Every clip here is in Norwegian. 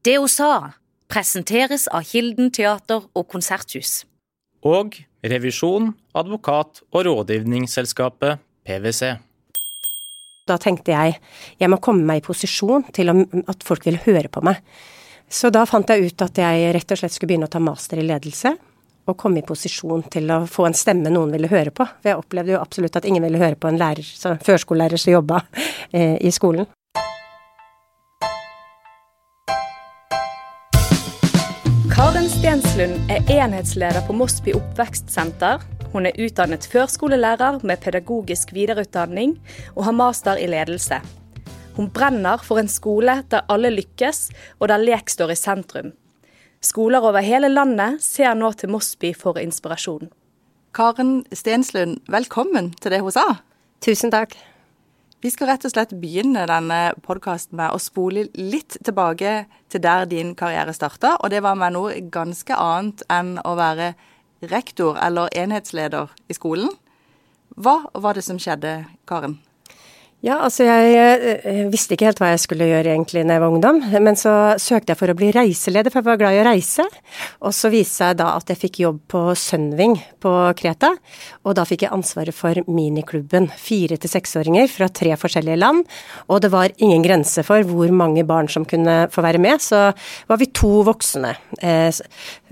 Det hun sa, presenteres av Kilden teater og konserthus. Og revisjon, advokat og rådgivningsselskapet PwC. Da tenkte jeg jeg må komme meg i posisjon til at folk vil høre på meg. Så da fant jeg ut at jeg rett og slett skulle begynne å ta master i ledelse. Og komme i posisjon til å få en stemme noen ville høre på. For jeg opplevde jo absolutt at ingen ville høre på en lærer, førskolelærer som jobba eh, i skolen. Karen Stenslund er enhetsleder på Mosby oppvekstsenter. Hun er utdannet førskolelærer med pedagogisk videreutdanning og har master i ledelse. Hun brenner for en skole der alle lykkes, og der lek står i sentrum. Skoler over hele landet ser nå til Mosby for inspirasjon. Karen Stenslund, velkommen til det hun sa. Tusen takk. Vi skal rett og slett begynne denne podkasten med å spole litt tilbake til der din karriere starta, og det var med noe ganske annet enn å være rektor eller enhetsleder i skolen. Hva var det som skjedde, Karen? Ja, altså jeg, jeg, eh, visste ikke helt hva jeg skulle gjøre egentlig da jeg var ungdom, men så søkte jeg for å bli reiseleder, for jeg var glad i å reise. Og så viste jeg da at jeg fikk jobb på Sunwing på Kreta, og da fikk jeg ansvaret for miniklubben. Fire til seksåringer fra tre forskjellige land, og det var ingen grense for hvor mange barn som kunne få være med. Så var vi to voksne, eh,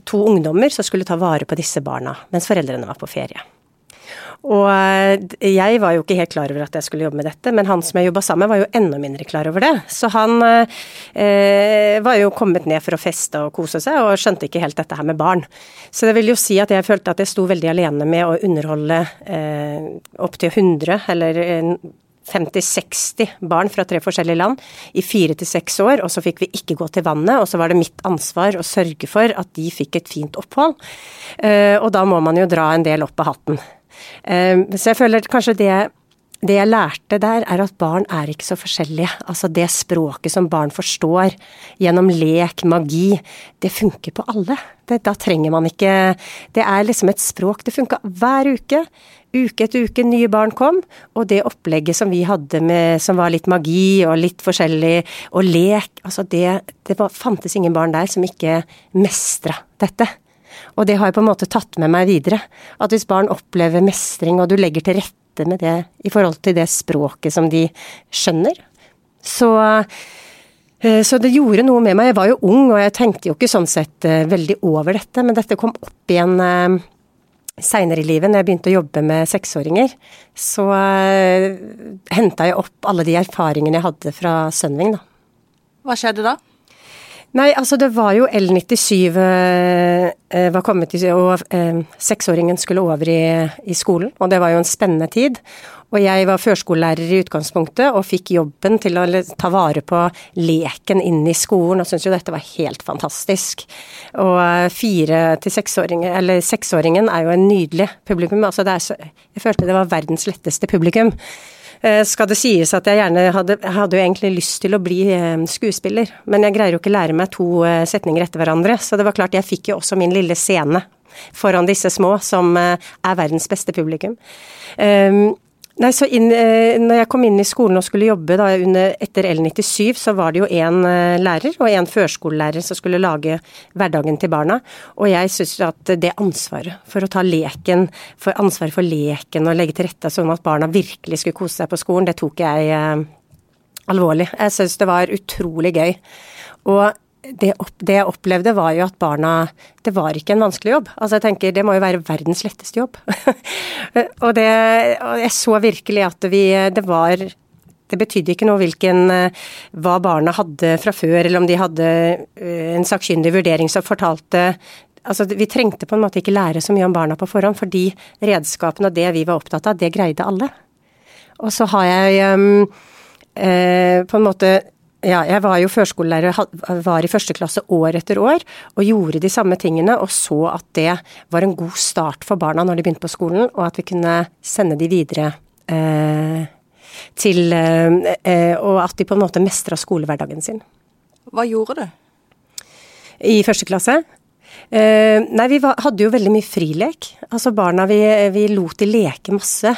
to ungdommer, som skulle ta vare på disse barna, mens foreldrene var på ferie. Og eh, jeg var jo ikke helt klar over at jeg skulle jobbe med dette, men han som jeg jobba sammen med var jo enda mindre klar over det. Så han eh, var jo kommet ned for å feste og kose seg, og skjønte ikke helt dette her med barn. Så det vil jo si at jeg følte at jeg sto veldig alene med å underholde eh, opptil 100, eller 50-60 eh, barn fra tre forskjellige land i fire til seks år, og så fikk vi ikke gå til vannet. Og så var det mitt ansvar å sørge for at de fikk et fint opphold. Eh, og da må man jo dra en del opp av hatten. Ehm, så jeg føler kanskje det, det jeg lærte der, er at barn er ikke så forskjellige. Altså det språket som barn forstår gjennom lek, magi, det funker på alle. Det, da trenger man ikke Det er liksom et språk. Det funka hver uke. Uke etter uke, nye barn kom, og det opplegget som vi hadde med, som var litt magi og litt forskjellig, og lek, altså det, det var, fantes ingen barn der som ikke mestra dette. Og det har jeg på en måte tatt med meg videre. At hvis barn opplever mestring, og du legger til rette med det i forhold til det språket som de skjønner, så eh, så det gjorde noe med meg. Jeg var jo ung, og jeg tenkte jo ikke sånn sett eh, veldig over dette, men dette kom opp igjen eh, seinere i livet, når jeg begynte å jobbe med seksåringer. Så henta jeg opp alle de erfaringene jeg hadde fra Sunwing, da. Hva skjedde da? Nei, altså det var jo L97 eh, var kommet i og eh, seksåringen skulle over i, i, skolen. Og det var jo en spennende tid. Og jeg var førskolelærer i utgangspunktet, og fikk jobben til å ta vare på leken inne i skolen, og syntes jo dette var helt fantastisk. Og eh, fire til seksåringer, eller seksåringen er jo en nydelig publikum. Altså det er så, jeg følte det var verdens letteste publikum. Eh, skal det sies at jeg gjerne hadde, hadde jo egentlig lyst til å bli eh, skuespiller, men jeg greier jo ikke lære meg to eh, setninger etter hverandre, så det var klart jeg fikk jo også min lille scene foran disse små, som er verdens beste publikum. Ehm, Nei, så inn, eh, når jeg kom inn i skolen og skulle jobbe da, under, etter L97, så var det jo én eh, lærer og én førskolelærer som skulle lage hverdagen til barna. Og jeg syns at det ansvaret for å ta leken, for ansvaret for leken og legge til rette sånn at barna virkelig skulle kose seg på skolen, det tok jeg eh, alvorlig. Jeg syns det var utrolig gøy. Og det, opp, det, jeg opplevde, var jo at barna Det var ikke en vanskelig jobb. Altså jeg tenker, Det må jo være verdens letteste jobb. og, det, og jeg så virkelig at vi Det var det betydde ikke noe hvilken, hva barna hadde fra før, eller om de hadde eh, en sakkyndig vurdering som fortalte Altså, vi trengte på en måte ikke lære så mye om barna på forhånd, fordi redskapene og det vi var opptatt av, det greide alle. Og så har jeg um, eh, på en måte ja, jeg var jo førskolelærer, var i første klasse år etter år, og gjorde de samme tingene, og så at det var en god start for barna når de begynte på skolen, og at vi kunne sende de videre eh, til eh, eh Og at de på en måte mestra skolehverdagen sin. Hva gjorde du? I første klasse? Eh, nei, vi var, hadde jo veldig mye frilek. Altså barna, vi, vi lot de leke masse.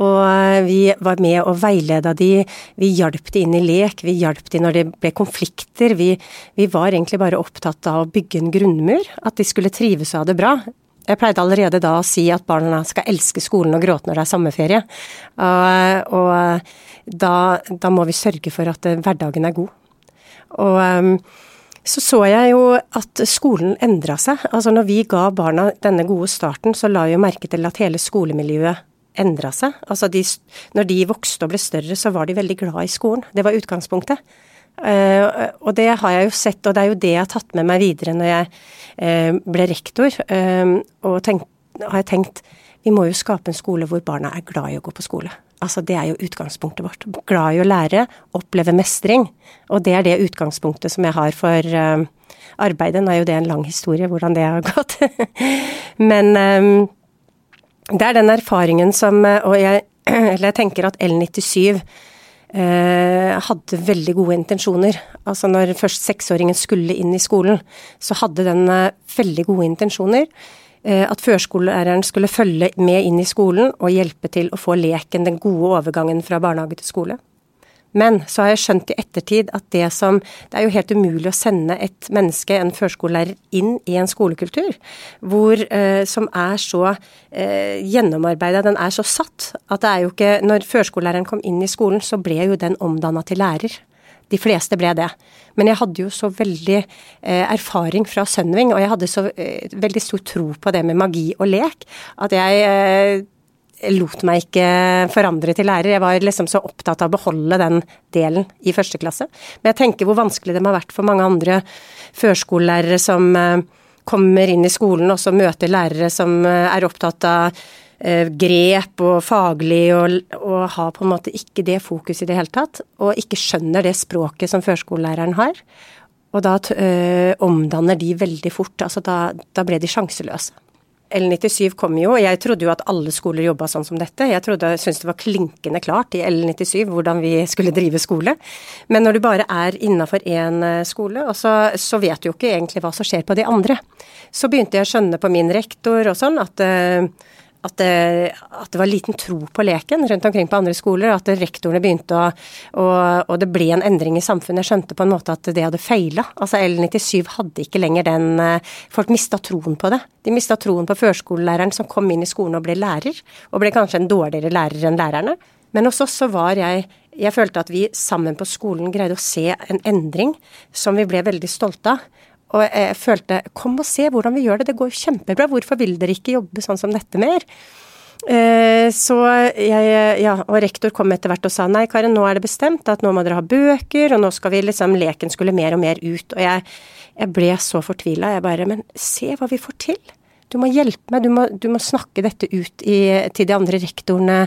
Og eh, vi var med og veileda de, vi hjalp de inn i lek, vi hjalp de når det ble konflikter. Vi, vi var egentlig bare opptatt av å bygge en grunnmur, at de skulle trives og ha det bra. Jeg pleide allerede da å si at barna skal elske skolen og gråte når det er sommerferie. Og, og da, da, må vi sørge for at hverdagen er god. Og så så jeg jo at skolen endra seg. Altså når vi ga barna denne gode starten, så la jeg jo merke til at hele skolemiljøet endra seg. Altså de, når de vokste og ble større, så var de veldig glad i skolen. Det var utgangspunktet. Uh, og det har jeg jo sett, og det er jo det jeg har tatt med meg videre når jeg uh, ble rektor. Uh, og tenkt, har jeg tenkt vi må jo skape en skole hvor barna er glad i å gå på skole. Altså Det er jo utgangspunktet vårt. Glad i å lære, oppleve mestring. Og det er det utgangspunktet som jeg har for arbeidet. Nå er jo det en lang historie, hvordan det har gått. Men det er den erfaringen som Og jeg, jeg tenker at L97 eh, hadde veldig gode intensjoner. Altså når først seksåringen skulle inn i skolen, så hadde den uh, veldig gode intensjoner. Eh, at førskolelæreren skulle følge med inn i skolen og hjelpe til å få leken, den gode overgangen fra barnehage til skole. Men så har jeg skjønt i ettertid at det som Det er jo helt umulig å sende et menneske, en førskolelærer, inn i en skolekultur hvor, eh, som er så eh, gjennomarbeida, den er så satt, at det er jo ikke Når førskolelæreren kom inn i skolen, så ble jo den omdanna til lærer. De fleste ble det. Men jeg hadde jo så veldig eh, erfaring fra Sunwing, og jeg hadde så eh, veldig stor tro på det med magi og lek, at jeg eh, lot meg ikke forandre til lærer. Jeg var liksom så opptatt av å beholde den delen i første klasse. Men jeg tenker hvor vanskelig det må ha vært for mange andre førskolelærere som eh, kommer inn i skolen og så møter lærere som eh, er opptatt av Eh, grep og faglig, og, og har på en måte ikke det fokus i det hele tatt. Og ikke skjønner det språket som førskolelæreren har. Og da øh, omdanner de veldig fort. Altså da, da ble de sjanseløse. L97 kom jo, og jeg trodde jo at alle skoler jobba sånn som dette. Jeg trodde, syntes det var klinkende klart i L97 hvordan vi skulle drive skole. Men når du bare er innafor én eh, skole, så, så, vet du jo ikke egentlig hva som skjer på de andre. Så begynte jeg å skjønne på min rektor og sånn at øh, at det, at det, var liten tro på leken rundt omkring på andre skoler. At rektorene begynte å og, og, det ble en endring i samfunnet. Jeg skjønte på en måte at det hadde feila. Altså L97 hadde ikke lenger den eh, Folk mista troen på det. De mista troen på førskolelæreren som kom inn i skolen og ble lærer. Og ble kanskje en dårligere lærer enn lærerne. Men hos oss så var jeg Jeg følte at vi sammen på skolen greide å se en endring som vi ble veldig stolte av. Og jeg følte kom og se hvordan vi gjør det, det går kjempebra, hvorfor vil dere ikke jobbe sånn som dette mer? Eh, så jeg, ja, og rektor kom etter hvert og sa nei, Karen, nå er det bestemt at nå må dere ha bøker, og nå skal vi liksom Leken skulle mer og mer ut. Og jeg, jeg ble så fortvila. Jeg bare Men se hva vi får til. Du må hjelpe meg, du må, du må snakke dette ut i, til de andre rektorene.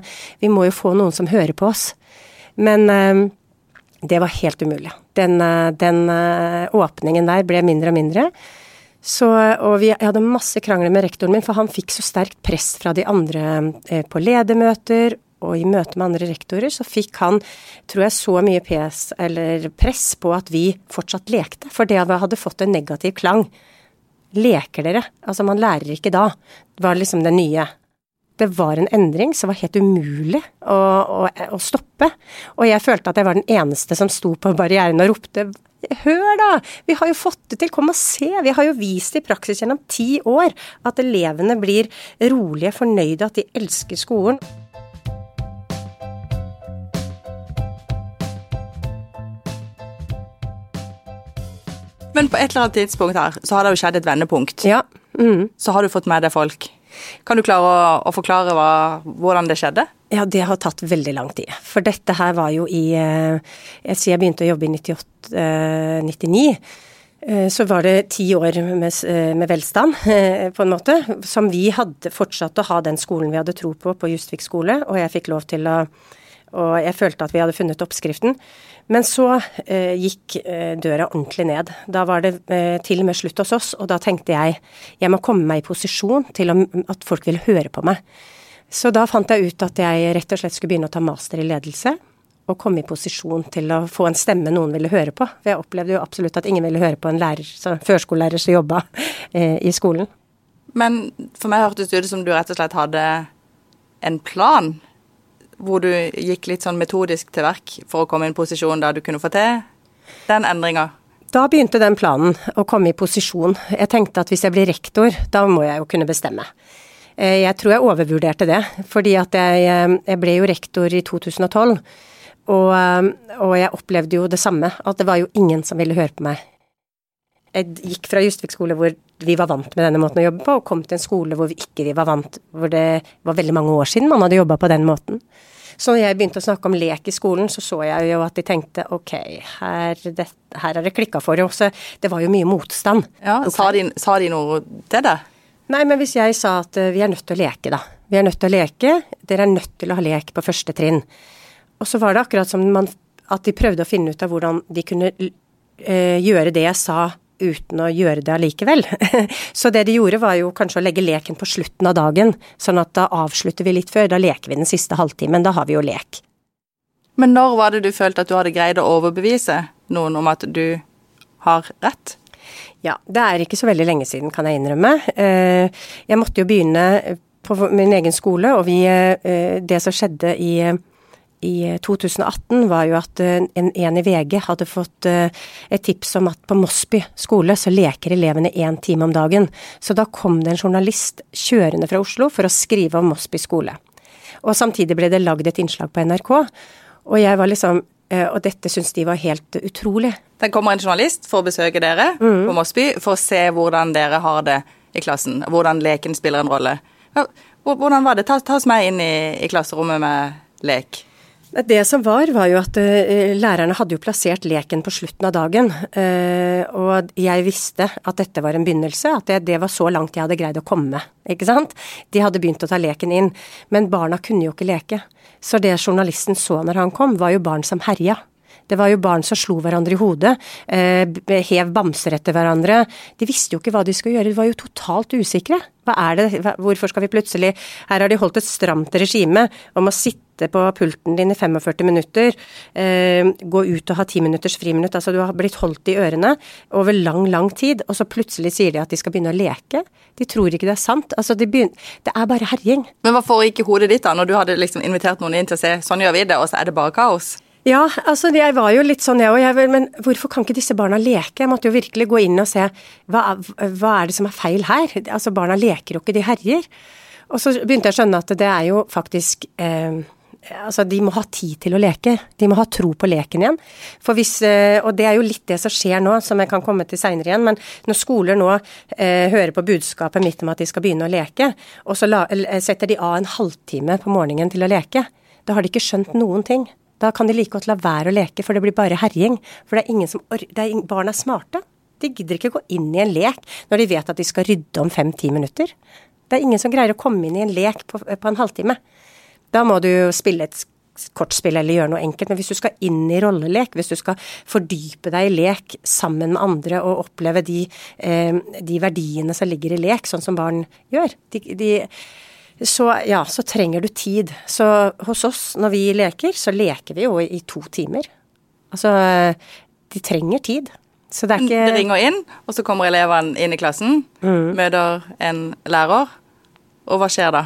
Vi må jo få noen som hører på oss. Men eh, det var helt umulig. Den, eh, den, eh, åpningen der ble mindre og mindre. Så, og vi, jeg hadde masse krangler med rektoren min, for han fikk så sterkt press fra de andre eh, på ledermøter og i møte med andre rektorer, så fikk han, tror jeg, så mye PS, press på at vi fortsatt lekte. For det hadde fått en negativ klang. Leker dere? Altså, man lærer ikke da. Var liksom det nye det var en endring som var helt umulig å, å, å, stoppe. Og jeg følte at jeg var den eneste som sto på barrieren og ropte Hør da! Vi har jo fått det til, kom og se! Vi har jo vist i praksis gjennom ti år at elevene blir rolige, fornøyde, at de elsker skolen. Men på et eller annet tidspunkt her, så har det jo skjedd et vendepunkt. Ja. Mm. Så har du fått med deg folk. Kan du klare å, å forklare hva, hvordan det skjedde? Ja, det har tatt veldig lang tid. For dette her var jo i eh, Jeg sier jeg begynte å jobbe i 98-99. Eh, så var det ti år med, med, velstand, på en måte, som vi hadde fortsatt å ha den skolen vi hadde tro på, på Justvik skole, og jeg fikk lov til å Og jeg følte at vi hadde funnet oppskriften. Men så eh, gikk eh, døra ordentlig ned. Da var det eh, til og med slutt hos oss, og da tenkte jeg jeg må komme meg i posisjon til at folk vil høre på meg. Så da fant jeg ut at jeg rett og slett skulle begynne å ta master i ledelse. Og komme i posisjon til å få en stemme noen ville høre på. For jeg opplevde jo absolutt at ingen ville høre på en lærer, førskolelærer som jobba eh, i skolen. Men for meg hørtes det ut som du rett og slett hadde en plan hvor du gikk litt sånn metodisk til verk for å komme i en posisjon der du kunne få til den endringa? Da begynte den planen å komme i posisjon. Jeg tenkte at hvis jeg blir rektor, da må jeg jo kunne bestemme. Eh, jeg tror jeg overvurderte det, fordi at jeg, eh, jeg ble jo rektor i 2012. Og, eh, og, jeg opplevde jo det samme, at det var jo ingen som ville høre på meg. Jeg gikk fra Justvik skole hvor vi var vant med denne måten å jobbe på, og kom til en skole hvor vi ikke var vant, hvor det var veldig mange år siden man hadde jobba på den måten. Så når jeg begynte å snakke om lek i skolen, så så jeg jo at de tenkte ok, her, det, her er det klikka for oss. Det var jo mye motstand. Ja, sa de, sa de noe til det? Nei, men hvis jeg sa at vi er nødt til å leke, da. Vi er nødt til å leke, dere er nødt til å ha lek på første trinn. Og så var det akkurat som man, at de prøvde å finne ut av hvordan de kunne uh, gjøre det jeg sa uten å gjøre det allikevel. så det de gjorde var jo kanskje å legge leken på slutten av dagen, sånn at da avslutter vi litt før, da leker vi den siste halvtimen, da har vi jo lek. Men når var det du følte at du hadde greid å overbevise noen om at du har rett? Ja, det er ikke så veldig lenge siden, kan jeg innrømme. Eh, jeg måtte jo begynne på min egen skole, og vi, eh, det som skjedde i i 2018 var jo at en, en i VG hadde fått et tips om at på Mosby skole så leker elevene én time om dagen. Så da kom det en journalist kjørende fra Oslo for å skrive om Mosby skole. Og samtidig ble det lagd et innslag på NRK, og jeg var liksom og dette syntes de var helt utrolig. Det kommer en journalist for å besøke dere mm. på Mosby for å se hvordan dere har det i klassen. Hvordan leken spiller en rolle. Hvordan var det? Ta, ta oss med inn i, i klasserommet med lek. Det som var, var jo at uh, lærerne hadde jo plassert leken på slutten av dagen. Uh, og jeg visste at dette var en begynnelse, at det, det, var så langt jeg hadde greid å komme. Ikke sant? De hadde begynt å ta leken inn. Men barna kunne jo ikke leke. Så det journalisten så når han kom, var jo barn som herja. Det var jo barn som slo hverandre i hodet, eh, hev bamser etter hverandre. De visste jo ikke hva de skulle gjøre, de var jo totalt usikre. Hva er det, hvorfor skal vi plutselig Her har de holdt et stramt regime om å sitte på pulten din i 45 minutter, eh, gå ut og ha 10 minutters friminutt. Altså du har blitt holdt i ørene over lang, lang tid, og så plutselig sier de at de skal begynne å leke. De tror ikke det er sant. Altså de begynner, det er bare herjing. Men hva foregikk i hodet ditt da, når du hadde liksom invitert noen inn til å se sånn gjør vi det, og så er det bare kaos? Ja, altså jeg var jo litt sånn jeg òg, men hvorfor kan ikke disse barna leke? Jeg måtte jo virkelig gå inn og se hva, hva er det som er feil her? Altså barna leker jo ikke, de herjer. Og så begynte jeg å skjønne at det er jo faktisk eh, Altså, de må ha tid til å leke. De må ha tro på leken igjen. For hvis, eh, og det er jo litt det som skjer nå, som jeg kan komme til seinere igjen. Men når skoler nå eh, hører på budskapet mitt om at de skal begynne å leke, og så la, setter de av en halvtime på morgenen til å leke, da har de ikke skjønt noen ting. Da kan de like godt la være å leke, for det blir bare herjing. For det er ingen som er, Barn er smarte. De gidder ikke gå inn i en lek når de vet at de skal rydde om fem-ti minutter. Det er ingen som greier å komme inn i en lek på, på en halvtime. Da må du spille et kortspill eller gjøre noe enkelt. Men hvis du skal inn i rollelek, hvis du skal fordype deg i lek sammen med andre og oppleve de, eh, de verdiene som ligger i lek, sånn som barn gjør de, de så ja, så trenger du tid. Så hos oss, når vi leker, så leker vi jo i to timer. Altså, de trenger tid. Så det er ikke Det ringer inn, og så kommer elevene inn i klassen, mm. møter en lærer, og hva skjer da?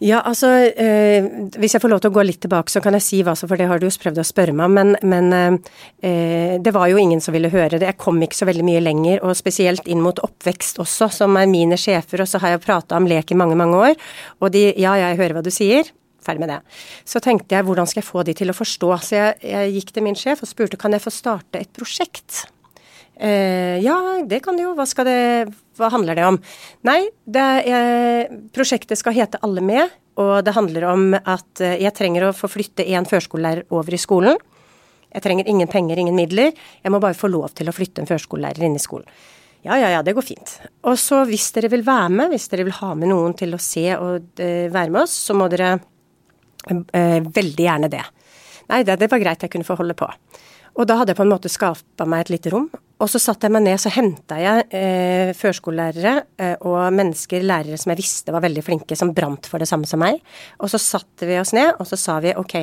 Ja, altså eh, Hvis jeg får lov til å gå litt tilbake, så kan jeg si hva så, for det har du jo prøvd å spørre meg om. Men, men eh, det var jo ingen som ville høre det. Jeg kom ikke så veldig mye lenger, og spesielt inn mot oppvekst også, som er mine sjefer. Og så har jeg prata om lek i mange, mange år. Og de ja, jeg hører hva du sier. Ferdig med det. Så tenkte jeg hvordan skal jeg få de til å forstå. Så jeg, jeg gikk til min sjef og spurte kan jeg få starte et prosjekt. Eh, ja, det kan du jo. Hva, skal det, hva handler det om? Nei, det er, prosjektet skal hete Alle med. Og det handler om at eh, jeg trenger å få flytte én førskolelærer over i skolen. Jeg trenger ingen penger, ingen midler. Jeg må bare få lov til å flytte en førskolelærer inn i skolen. Ja, ja, ja, det går fint. Og så hvis dere vil være med, hvis dere vil ha med noen til å se og uh, være med oss, så må dere uh, veldig gjerne det. Nei, det, det var greit, jeg kunne få holde på. Og da hadde jeg på en måte skapa meg et lite rom. Og så satte jeg meg ned, så henta jeg eh, førskolelærere eh, og mennesker, lærere som jeg visste var veldig flinke, som brant for det samme som meg. Og så satte vi oss ned, og så sa vi ok,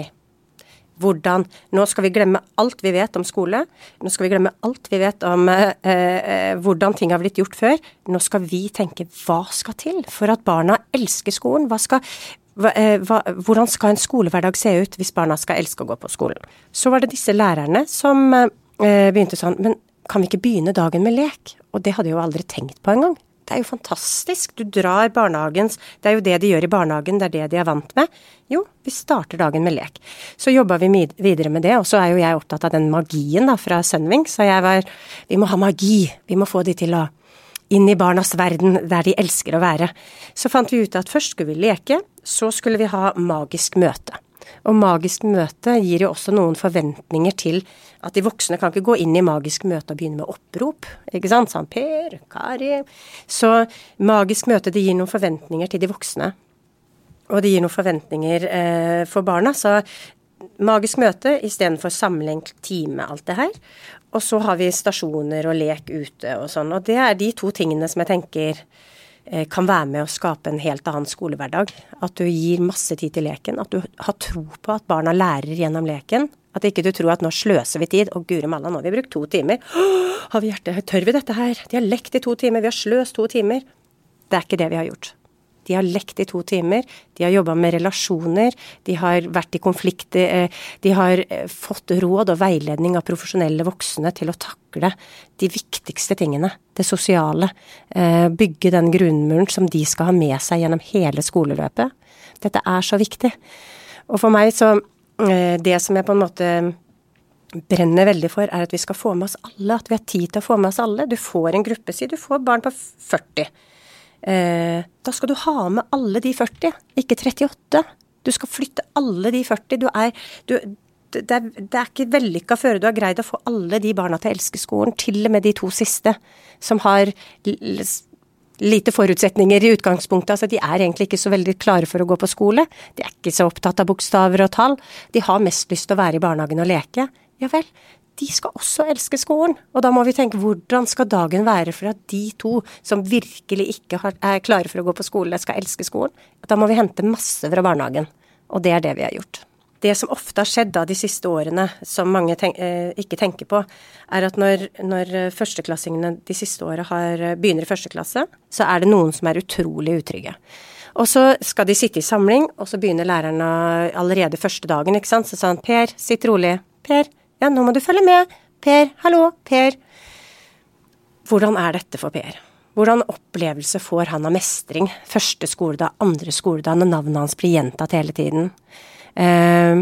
hvordan Nå skal vi glemme alt vi vet om skole. Nå skal vi glemme alt vi vet om eh, eh, hvordan ting har blitt gjort før. Nå skal vi tenke hva skal til for at barna elsker skolen? Hva skal hva, eh, hva, hvordan skal en skolehverdag se ut hvis barna skal elske å gå på skolen? Så var det disse lærerne som eh, begynte sånn, men kan vi ikke begynne dagen med lek? Og det hadde jeg jo aldri tenkt på engang. Det er jo fantastisk. Du drar barnehagens Det er jo det de gjør i barnehagen, det er det de er vant med. Jo, vi starter dagen med lek. Så jobba vi videre med det, og så er jo jeg opptatt av den magien da fra Sunwing, så jeg var Vi må ha magi. Vi må få de til å inn i barnas verden, der de elsker å være. Så fant vi ut at først skulle vi leke, så skulle vi ha magisk møte. Og magisk møte gir jo også noen forventninger til at de voksne kan ikke gå inn i magisk møte og begynne med opprop, ikke sant, sånn Per, Kari. Så magisk møte det gir noen forventninger til de voksne. Og det gir noen forventninger eh, for barna. Så magisk møte istedenfor sammenlengt time, alt det her. Og så har vi stasjoner og lek ute og sånn. Og det er de to tingene som jeg tenker kan være med å skape en helt annen skolehverdag. At du gir masse tid til leken. At du har tro på at barna lærer gjennom leken. At ikke du tror at nå sløser vi tid. Og guri malla, nå har vi brukt to timer. har vi hjerte? Tør vi dette her? De har lekt i to timer. Vi har sløst to timer. Det er ikke det vi har gjort. De har lekt i to timer, de har jobba med relasjoner, de har vært i konflikter, eh, de har eh, fått råd og veiledning av profesjonelle voksne til å takle de viktigste tingene, det sosiale. Eh, bygge den grunnmuren som de skal ha med seg gjennom hele skoleløpet. Dette er så viktig. Og for meg så Det som jeg på en måte brenner veldig for, er at vi skal få med oss alle. At vi har tid til å få med oss alle. Du får en gruppe, si du får barn på 40 eh, da skal du ha med alle de 40, ikke 38. Du skal flytte alle de 40. Du er, du, det, er, det er ikke vellykka før du har greid å få alle de barna til å elske skolen, til og med de to siste, som har lite forutsetninger i utgangspunktet. Altså, de er egentlig ikke så veldig klare for å gå på skole. De er ikke så opptatt av bokstaver og tall. De har mest lyst til å være i barnehagen og leke. Ja vel, de skal også elske skolen. Og da må vi tenke hvordan skal dagen være for at de to som virkelig ikke er klare for å gå på skole, skal elske skolen. Da må vi hente masse fra barnehagen. Og det er det vi har gjort. Det som ofte har skjedd da de siste årene, som mange tenk, eh, ikke tenker på, er at når, når førsteklassingene de siste åra begynner i første klasse, så er det noen som er utrolig utrygge. Og så skal de sitte i samling, og så begynner lærerne allerede første dagen, ikke sant. Så sa han Per, sitt rolig. Per, ja, nå må du følge med. Per, hallo, Per. Hvordan er dette for Per? Hvordan opplevelse får han av mestring? Første skoledag, andre skoledag, når navnet hans blir gjentatt hele tiden. Uh,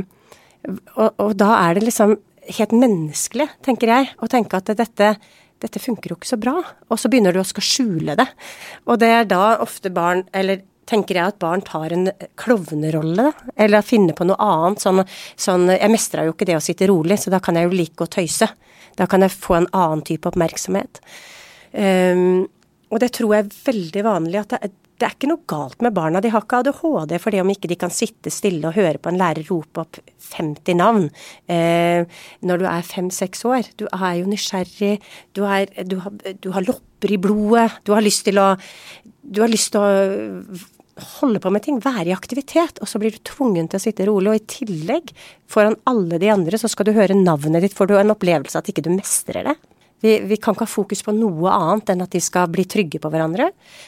og, og, da er det liksom helt menneskelig, tenker jeg, å tenke at dette, dette funker jo ikke så bra. Og så begynner du å skal skjule det. Og det er da ofte barn, eller tenker jeg at barn tar en klovnerolle, da. Eller finner på noe annet. Sånn, sånn Jeg mestra jo ikke det å sitte rolig, så da kan jeg jo like å tøyse. Da kan jeg få en annen type oppmerksomhet. Um, og det tror jeg er veldig vanlig at det, det, er ikke noe galt med barna. De har ikke ADHD fordi om ikke de kan sitte stille og høre på en lærer rope opp 50 navn eh, når du er fem-seks år. Du er jo nysgjerrig, du, er, du, har, du har lopper i blodet, du har lyst til å lyst til å holde på med ting, være i aktivitet, og så blir du tvungen til å sitte rolig. Og i tillegg, foran alle de andre, så skal du høre navnet ditt, får du en opplevelse at ikke du mestrer det. Vi, vi, kan ikke ha fokus på noe annet enn at de skal bli trygge på hverandre.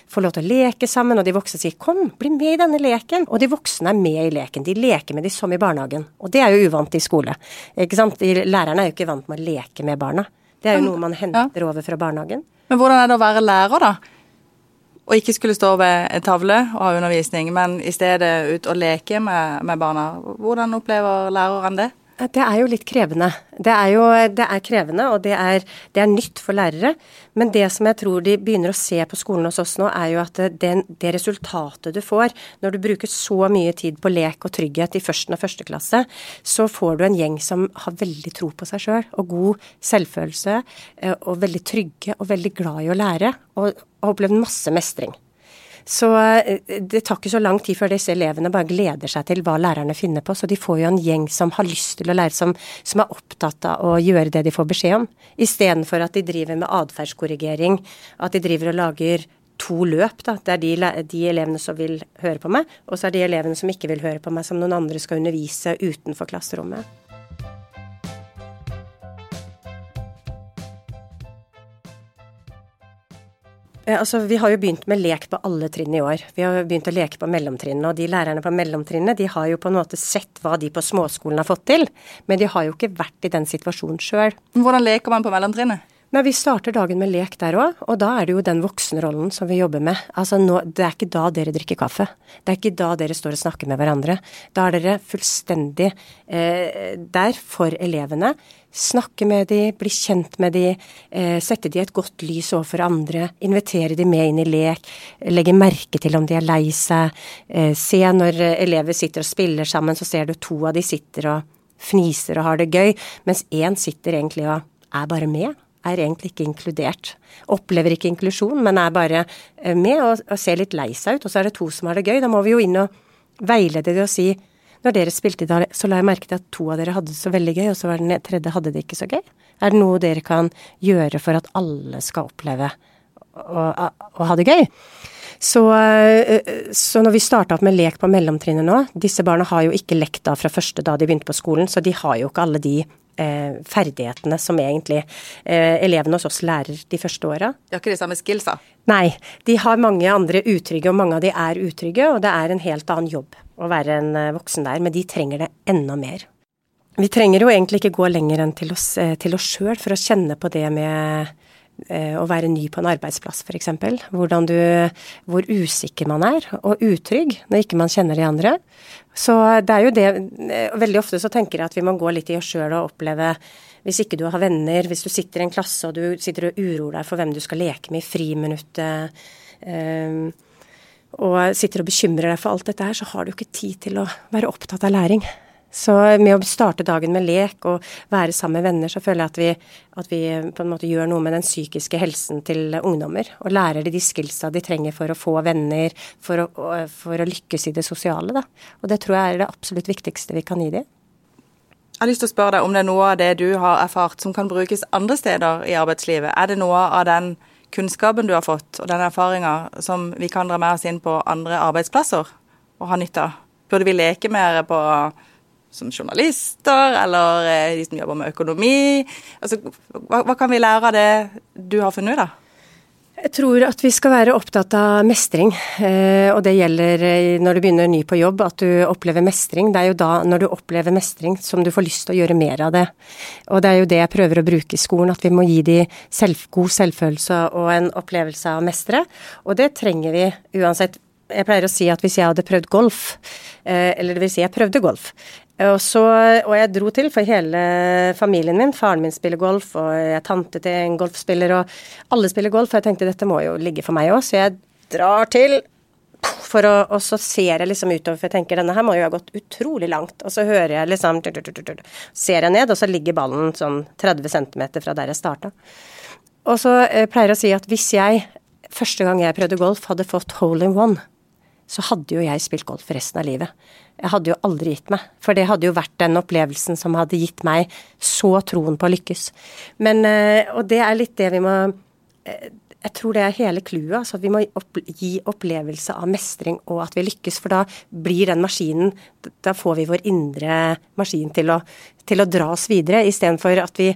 Få lov til å leke sammen, og de voksne sier 'kom, bli med i denne leken'. Og de voksne er med i leken. De leker med de som i barnehagen. Og det er jo uvant i skole. Ikke sant? Lærerne er jo ikke vant med å leke med barna. Det er jo noe man henter ja. over fra barnehagen. Men hvordan er det å være lærer, da? Og ikke skulle stå ved en tavle og ha undervisning, men i stedet ut og leke med, med barna. Hvordan opplever læreren det? Det er jo litt krevende. Det er jo det er krevende, og det er, det er, nytt for lærere. Men det som jeg tror de begynner å se på skolen hos oss nå, er jo at det, det resultatet du får når du bruker så mye tid på lek og trygghet i førsten og første klasse, så får du en gjeng som har veldig tro på seg sjøl og god selvfølelse, eh, og veldig trygge og veldig glad i å lære, og har opplevd masse mestring. Så eh, det tar ikke så lang tid før disse elevene bare gleder seg til hva lærerne finner på. Så de får jo en gjeng som har lyst til å lære, som, som er opptatt av å gjøre det de får beskjed om. Istedenfor at de driver med atferdskorrigering, at de driver og lager to løp. da, Det er de, de, elevene som vil høre på meg, og så er de elevene som ikke vil høre på meg, som noen andre skal undervise utenfor klasserommet. Altså, Vi har jo begynt med lek på alle trinn i år. Vi har begynt å leke på mellomtrinnene. Og de lærerne på mellomtrinnene de har jo på en måte sett hva de på småskolen har fått til. Men de har jo ikke vært i den situasjonen sjøl. Hvordan leker man på mellomtrinnet? Nei, Vi starter dagen med lek der òg, og da er det jo den voksenrollen som vi jobber med. Altså nå, Det er ikke da dere drikker kaffe. Det er ikke da dere står og snakker med hverandre. Da er dere fullstendig eh, der for elevene. Snakke med de, bli kjent med de, eh, sette de et godt lys overfor andre. Invitere de med inn i lek. Legge merke til om de er lei seg. Eh, se når elever sitter og spiller sammen, så ser du to av de sitter og fniser og har det gøy, mens én sitter egentlig og er bare med er egentlig ikke inkludert. Opplever ikke inklusjon, men er bare eh, med og, og ser litt lei seg ut. Og så er det to som har det gøy. Da må vi jo inn og veilede det og si når dere spilte i dag, så la jeg merke til at to av dere hadde det så veldig gøy, og så var den tredje hadde det ikke så gøy. Er det noe dere kan gjøre for at alle skal oppleve å, å, ha det gøy? Så, eh, så, når vi starta opp med lek på mellomtrinnet nå Disse barna har jo ikke lekt da fra første da de begynte på skolen, så de har jo ikke alle de eh, ferdighetene som egentlig eh, elevene hos oss lærer de første åra. De har ikke de samme skillsa? Nei. De har mange andre utrygge, og mange av de er utrygge. Og det er en helt annen jobb å være en eh, voksen der, men de trenger det enda mer. Vi trenger jo egentlig ikke gå lenger enn til oss, eh, til oss sjøl for å kjenne på det med å være ny på en arbeidsplass, f.eks. Hvordan Hvor usikker man er, og utrygg når ikke man kjenner de andre. Så det er jo det eh, Veldig ofte så tenker jeg at vi må gå litt i oss sjøl og oppleve Hvis ikke du har venner, hvis du sitter i en klasse og du sitter og uroer deg for hvem du skal leke med i friminuttet, um, og sitter og bekymrer deg for alt dette her, så har du ikke tid til å være opptatt av læring. Så med å starte dagen med lek og være sammen med venner, så føler jeg at vi, at vi, på en måte gjør noe med den psykiske helsen til ungdommer. Og lærer de de skillsa de trenger for å få venner, for å, for å lykkes i det sosiale. Da. Og det tror jeg er det absolutt viktigste vi kan gi dem. Jeg har lyst til å spørre deg om det er noe av det du har erfart som kan brukes andre steder i arbeidslivet. Er det noe av den kunnskapen du har fått og den erfaringa som vi kan dra med oss inn på andre arbeidsplasser og ha nytte av? Burde vi leke mer på som journalister, eller eh, de som jobber med økonomi? Altså, hva, hva, kan vi lære av det du har funnet ut av? Jeg tror at vi skal være opptatt av mestring, eh, og det gjelder eh, når du begynner ny på jobb, at du opplever mestring. Det er jo da, når du opplever mestring, som du får lyst til å gjøre mer av det. Og det er jo det jeg prøver å bruke i skolen, at vi må gi de selv, god selvfølelse og en opplevelse av å mestre. Og det trenger vi uansett jeg pleier å si at hvis jeg hadde prøvd golf, eller det vil si jeg prøvde golf, og, så, og jeg dro til for hele familien min. Faren min spiller golf, og jeg er tante til en golfspiller, og alle spiller golf. Og jeg tenkte dette må jo ligge for meg òg, så jeg drar til. For å, og så ser jeg liksom utover, for jeg tenker denne her må jo ha gått utrolig langt. Og så hører jeg liksom Ser jeg ned, og så ligger ballen sånn 30 cm fra der jeg starta. Og så jeg pleier jeg å si at hvis jeg, første gang jeg prøvde golf, hadde fått hole in one, så hadde jo jeg spilt golf resten av livet. Jeg hadde jo aldri gitt meg, for det hadde jo vært den opplevelsen som hadde gitt meg så troen på å lykkes. Men, eh, og det er litt det vi må eh, Jeg tror det er hele clouet. Altså vi må gi opplevelse av mestring og at vi lykkes. For da blir den maskinen Da får vi vår indre maskin til å, til å dra oss videre, istedenfor at vi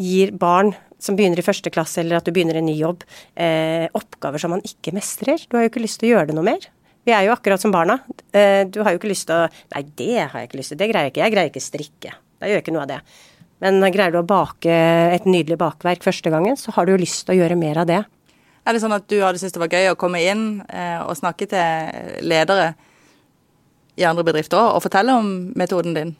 gir barn som begynner i første klasse, eller at du begynner en ny jobb, eh, oppgaver som man ikke mestrer. Du har jo ikke lyst til å gjøre det noe mer. Vi er jo akkurat som barna. Eh, du har jo ikke lyst til å Nei, det har jeg ikke lyst til. Det greier jeg ikke. Jeg greier ikke strikke. Da gjør jeg ikke noe av det. Men greier du å bake et nydelig bakverk første gangen, så har du jo lyst til å gjøre mer av det. Er det sånn at du hadde syntes det var gøy å komme inn eh, og snakke til ledere i andre bedrifter òg, og fortelle om metoden din?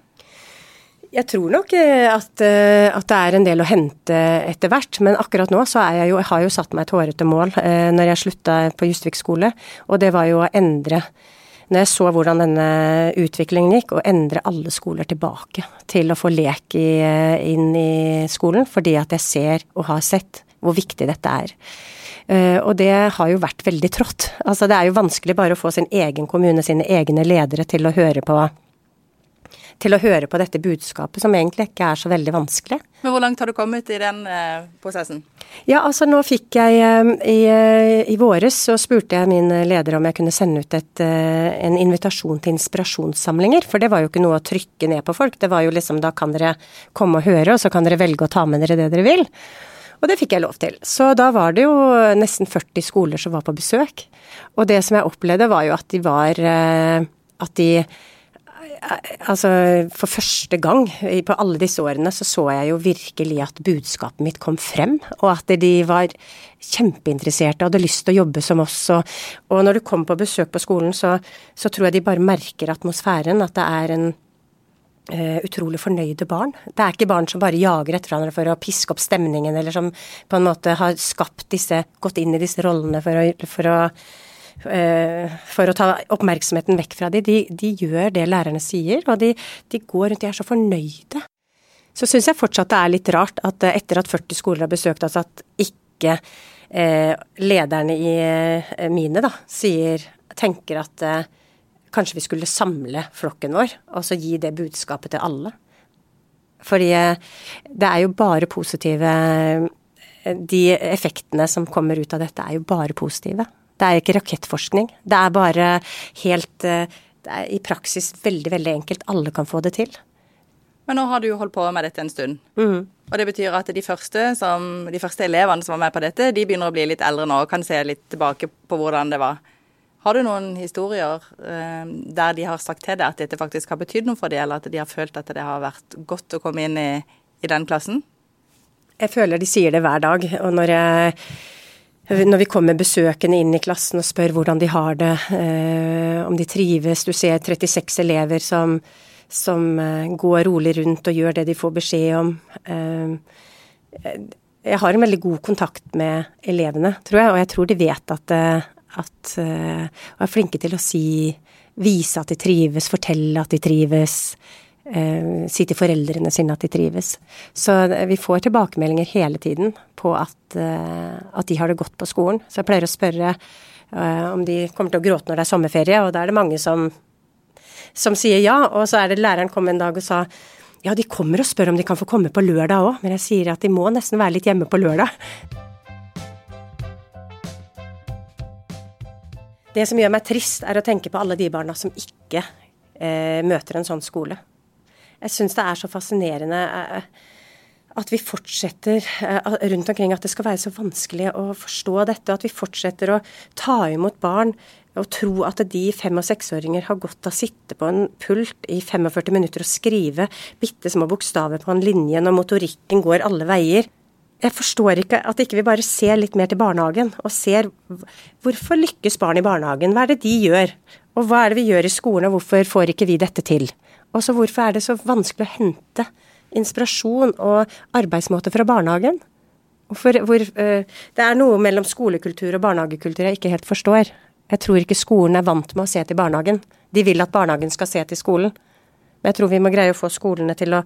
Jeg tror nok eh, at, eh, at, det er en del å hente etter hvert, men akkurat nå så jeg jo, jeg har jo satt meg et hårete mål eh, når jeg slutta på Justvik skole, og det var jo å endre når jeg så hvordan denne utviklingen gikk, å endre alle skoler tilbake til å få lek i, inn i skolen, fordi at jeg ser og har sett hvor viktig dette er. Uh, og det har jo vært veldig trått. Altså det er jo vanskelig bare å få sin egen kommune, sine egne ledere til å høre på til å høre på dette budskapet, som egentlig ikke er så veldig vanskelig. Men Hvor langt har du kommet i den eh, prosessen? Ja, altså nå fikk jeg eh, i, eh, i, våres så spurte jeg min leder om jeg kunne sende ut et, eh, en invitasjon til inspirasjonssamlinger. For det var jo ikke noe å trykke ned på folk. Det var jo liksom da kan dere komme og høre, og så kan dere velge å ta med dere det dere vil. Og det fikk jeg lov til. Så da var det jo nesten 40 skoler som var på besøk. Og det som jeg opplevde, var jo at de var At de Altså, for første gang på alle disse årene så så jeg jo virkelig at budskapet mitt kom frem, og at de var kjempeinteresserte og hadde lyst til å jobbe som oss. Og, og når du kommer på besøk på skolen, så, så, tror jeg de bare merker atmosfæren, at det er en uh, utrolig fornøyde barn. Det er ikke barn som bare jager etter hverandre for å piske opp stemningen, eller som på en måte har skapt disse, gått inn i disse rollene for å, for å for å ta oppmerksomheten vekk fra dem. De, de gjør det lærerne sier, og de, de går rundt, de er så fornøyde. Så syns jeg fortsatt det er litt rart at eh, etter at 40 skoler har besøkt oss, at ikke eh, lederne i eh, mine da, sier, tenker at eh, kanskje vi skulle samle flokken vår, og så gi det budskapet til alle. Fordi eh, det er jo bare positive De effektene som kommer ut av dette, er jo bare positive. Det er ikke rakettforskning. Det er bare helt eh, Det er i praksis veldig, veldig enkelt. Alle kan få det til. Men nå har du jo holdt på med dette en stund. Mm. Og det betyr at de første, som, de første, elevene som var med på dette, de begynner å bli litt eldre nå og kan se litt tilbake på hvordan det var. Har du noen historier eh, der de har sagt til deg at dette faktisk har betydd noe for dem, eller at de har følt at det har vært godt å komme inn i, i den klassen? Jeg føler de sier det hver dag. Og når jeg når vi kommer besøkende inn i klassen og spør hvordan de har det, eh, om de trives. Du ser 36 elever som, som eh, går rolig rundt og gjør det de får beskjed om. Eh, jeg har en veldig god kontakt med elevene, tror jeg, og jeg tror de vet at, at Og er flinke til å si Vise at de trives, fortelle at de trives si til foreldrene sine at de trives. Så eh, vi får tilbakemeldinger hele tiden på at, eh, at, de har det godt på skolen. Så jeg pleier å spørre eh, om de kommer til å gråte når det er sommerferie, og da er det mange som, som sier ja. Og så er det læreren kom en dag og sa ja, de kommer og spør om de kan få komme på lørdag òg, men jeg sier at de må nesten være litt hjemme på lørdag. Det som gjør meg trist, er å tenke på alle de barna som ikke eh, møter en sånn skole. Jeg syns det er så fascinerende eh, at vi fortsetter eh, rundt omkring at det skal være så vanskelig å forstå dette. At vi fortsetter å ta imot barn og tro at de fem- og seksåringer har godt av å sitte på en pult i 45 minutter og skrive bitte små bokstaver på en linje når motorikken går alle veier. Jeg forstår ikke at ikke vi bare ser litt mer til barnehagen, og ser hvorfor lykkes barn i barnehagen? Hva er det de gjør? Og hva er det vi gjør i skolen, og hvorfor får ikke vi dette til? Og så hvorfor er det så vanskelig å hente inspirasjon og arbeidsmåte fra barnehagen? Hvorfor, hvor, uh, det er noe mellom skolekultur og barnehagekultur jeg ikke helt forstår. Jeg tror ikke skolen er vant med å se til barnehagen. De vil at barnehagen skal se til skolen. Men jeg tror vi må greie å få skolene til å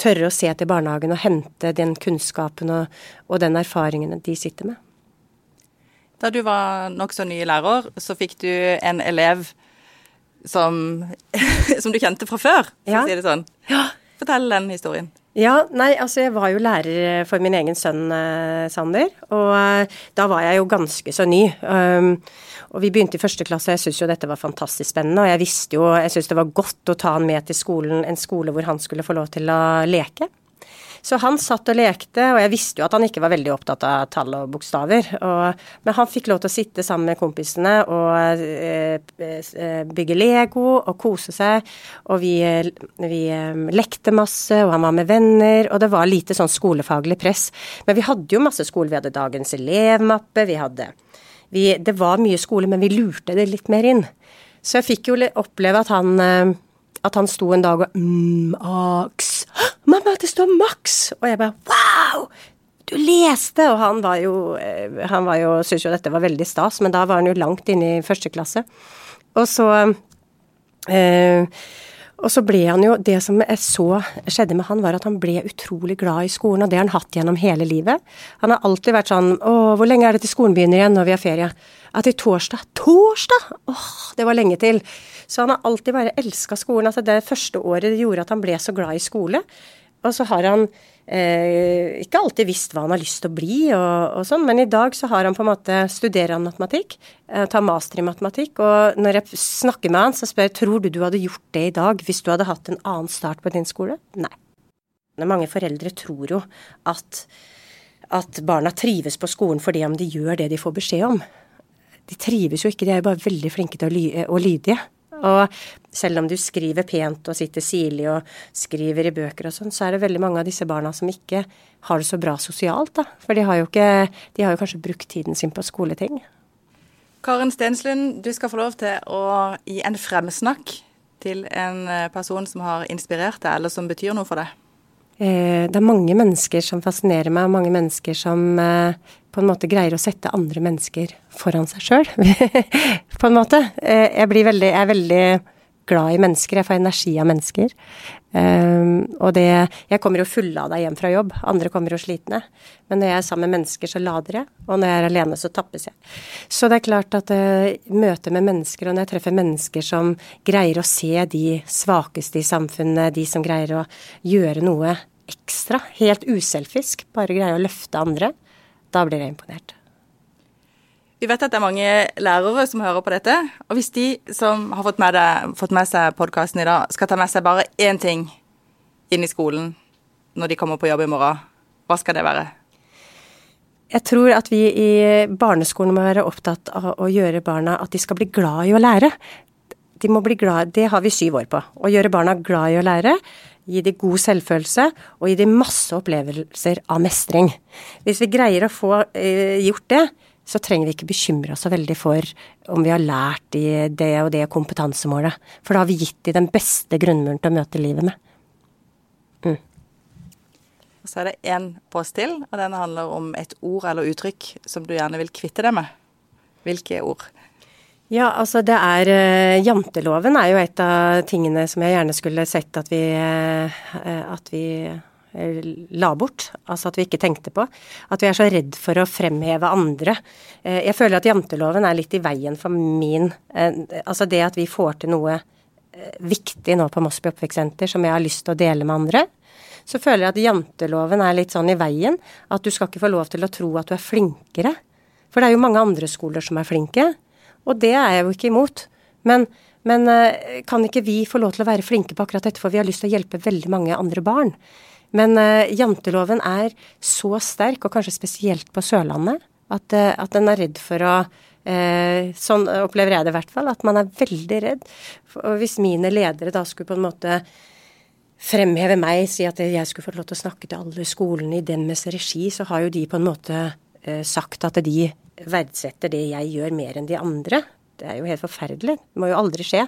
tørre å se til barnehagen og hente den kunnskapen og, og den erfaringen de sitter med. Da du var nokså ny lærer, så fikk du en elev som, som du kjente fra før, for ja. å si det sånn. Ja. Fortell den historien. Ja, nei, altså jeg var jo lærer for min egen sønn eh, Sander, og eh, da var jeg jo ganske så ny. Um, og vi begynte i første klasse, og jeg syntes jo dette var fantastisk spennende. Og jeg visste jo, jeg syntes det var godt å ta han med til skolen, en skole hvor han skulle få lov til å leke. Så han satt og lekte, og jeg visste jo at han ikke var veldig opptatt av tall og bokstaver. Og, men han fikk lov til å sitte sammen med kompisene og eh, eh bygge Lego og kose seg. Og vi, vi eh, lekte masse, og han var med venner, og det var lite sånn skolefaglig press. Men vi hadde jo masse skole. Vi hadde dagens elevmappe, vi hadde vi, Det var mye skole, men vi lurte det litt mer inn. Så jeg fikk jo oppleve at han eh, at han sto en dag og mm, aks. 'Mamma, det står Max!' Og jeg bare 'wow'! Du leste! Og han var jo eh, Han var jo, syntes jo dette var veldig stas, men da var han jo langt inne i første klasse. Og så eh, og så ble han jo Det som jeg så skjedde med han, var at han ble utrolig glad i skolen, og det har han hatt gjennom hele livet. Han har alltid vært sånn Å, hvor lenge er det til skolen begynner igjen når vi har ferie? Ja, til torsdag. Torsdag! Åh, det var lenge til. Så han har alltid bare elska skolen. Altså det første året gjorde at han ble så glad i skole. Og så har han eh, ikke alltid visst hva han har lyst til å bli, og, og, sånn, men i dag så har han på en måte studerer han matematikk, eh, tar master i matematikk, og når jeg snakker med han, så spør jeg tror du du hadde gjort det i dag hvis du hadde hatt en annen start på din skole. Nei. Mange foreldre tror jo at at barna trives på skolen fordi om de gjør det de får beskjed om. De trives jo ikke, de er jo bare veldig flinke til å, ly og lydige. Og selv om du skriver pent og sitter sirlig og skriver i bøker og sånn, så er det veldig mange av disse barna som ikke har det så bra sosialt, da. For de har jo ikke De har jo kanskje brukt tiden sin på skoleting. Karen Stenslund, du skal få lov til å gi en fremsnakk til en eh, person som har inspirert deg, eller som betyr noe for deg. Eh, det er mange mennesker som fascinerer meg, og mange mennesker som eh, på en måte greier å sette andre mennesker foran seg sjøl. på en måte. Eh, jeg, veldig, jeg er veldig glad i mennesker. Jeg får energi av mennesker. og det Jeg kommer jo fullada hjem fra jobb. Andre kommer jo slitne. Men når jeg er sammen med mennesker, så lader jeg. Og når jeg er alene, så tappes jeg. Så det er klart at uh, møtet med mennesker, og når jeg treffer mennesker som greier å se de svakeste i samfunnet, de som greier å gjøre noe ekstra, helt uselfisk, bare greier å løfte andre, da blir jeg imponert. Vi vet at det er mange lærere som hører på dette. Og hvis de som har fått med, det, fått med seg podkasten i dag, skal ta med seg bare én ting inn i skolen når de kommer på jobb i morgen, hva skal det være? Jeg tror at vi i barneskolen må være opptatt av å gjøre barna at de skal bli glad i å lære. De må bli glad, Det har vi syv år på. Å gjøre barna glad i å lære gi dem god selvfølelse og gi dem masse opplevelser av mestring. Hvis vi greier å få eh, gjort det, så trenger vi ikke bekymre oss så veldig for om vi har lært de det og det kompetansemålet. For da har vi gitt dem den beste grunnmuren til å møte livet med. Mm. Og så er det én post til, og den handler om et ord eller uttrykk som du gjerne vil kvitte deg med. Hvilke ord? Ja, altså det er uh, Janteloven er jo et av tingene som jeg gjerne skulle sett at vi, uh, at vi uh, la bort. Altså at vi ikke tenkte på. At vi er så redd for å fremheve andre. jeg føler at janteloven er litt i veien for min Altså det at vi får til noe viktig nå på Mosby oppvekstsenter som jeg har lyst til å dele med andre. Så føler jeg at janteloven er litt sånn i veien. At du skal ikke få lov til å tro at du er flinkere. For det er jo mange andre skoler som er flinke. Og det er jeg jo ikke imot. Men, men eh, kan ikke vi få lov til å være flinke på akkurat dette, for vi har lyst til å hjelpe veldig mange andre barn. Men uh, janteloven er så sterk, og kanskje spesielt på Sørlandet, at, uh, at den er redd for å uh, Sånn opplever jeg det i hvert fall, at man er veldig redd. Og hvis mine ledere da skulle på en måte fremheve meg, si at jeg skulle få lov til å snakke til alle skolene i deres regi, så har jo de på en måte sagt at de verdsetter det jeg gjør mer enn de andre. Det er jo helt forferdelig. Det må jo aldri skje.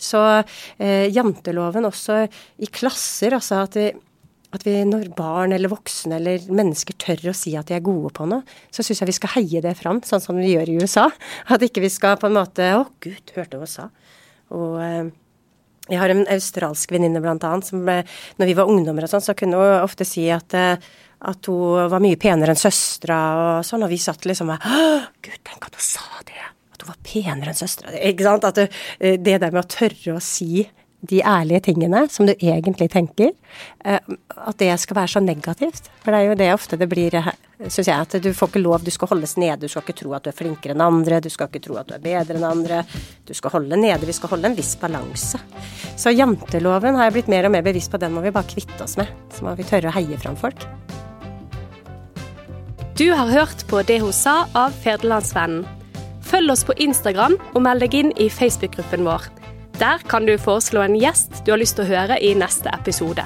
Så eh, janteloven også i klasser, altså at at vi, når barn eller voksne eller mennesker tør å si at de er gode på noe, så syns jeg vi skal heie det fram, sånn som vi gjør i USA. At ikke vi skal på en måte Å, gud, hørte USA. Og eh, jeg har en australsk venninne annet som ble, når vi var ungdommer og sånn, så kunne hun ofte si at eh, at hun var mye penere enn søstera og sånn, og vi satt liksom og Gud, tenk at hun sa det! At hun var penere enn søstera. Ikke sant? At du, eh, det der med å tørre å si de ærlige tingene som du egentlig tenker, eh, at det skal være så negativt. For det er jo det ofte det blir, eh, syns jeg, at du får ikke lov, du skal holdes nede. Du skal ikke tro at du er flinkere enn andre, du skal ikke tro at du er bedre enn andre. Du skal holde nede, vi skal holde en viss balanse. Så janteloven har jeg blitt mer og mer bevisst på, den må vi bare kvitte oss med. Så må vi tørre å heie fram folk. Du har hørt på Det hun sa av Federlandsvennen. Følg oss på Instagram og meld deg inn i Facebook-gruppen vår. Der kan du foreslå en gjest du har lyst til å høre i neste episode.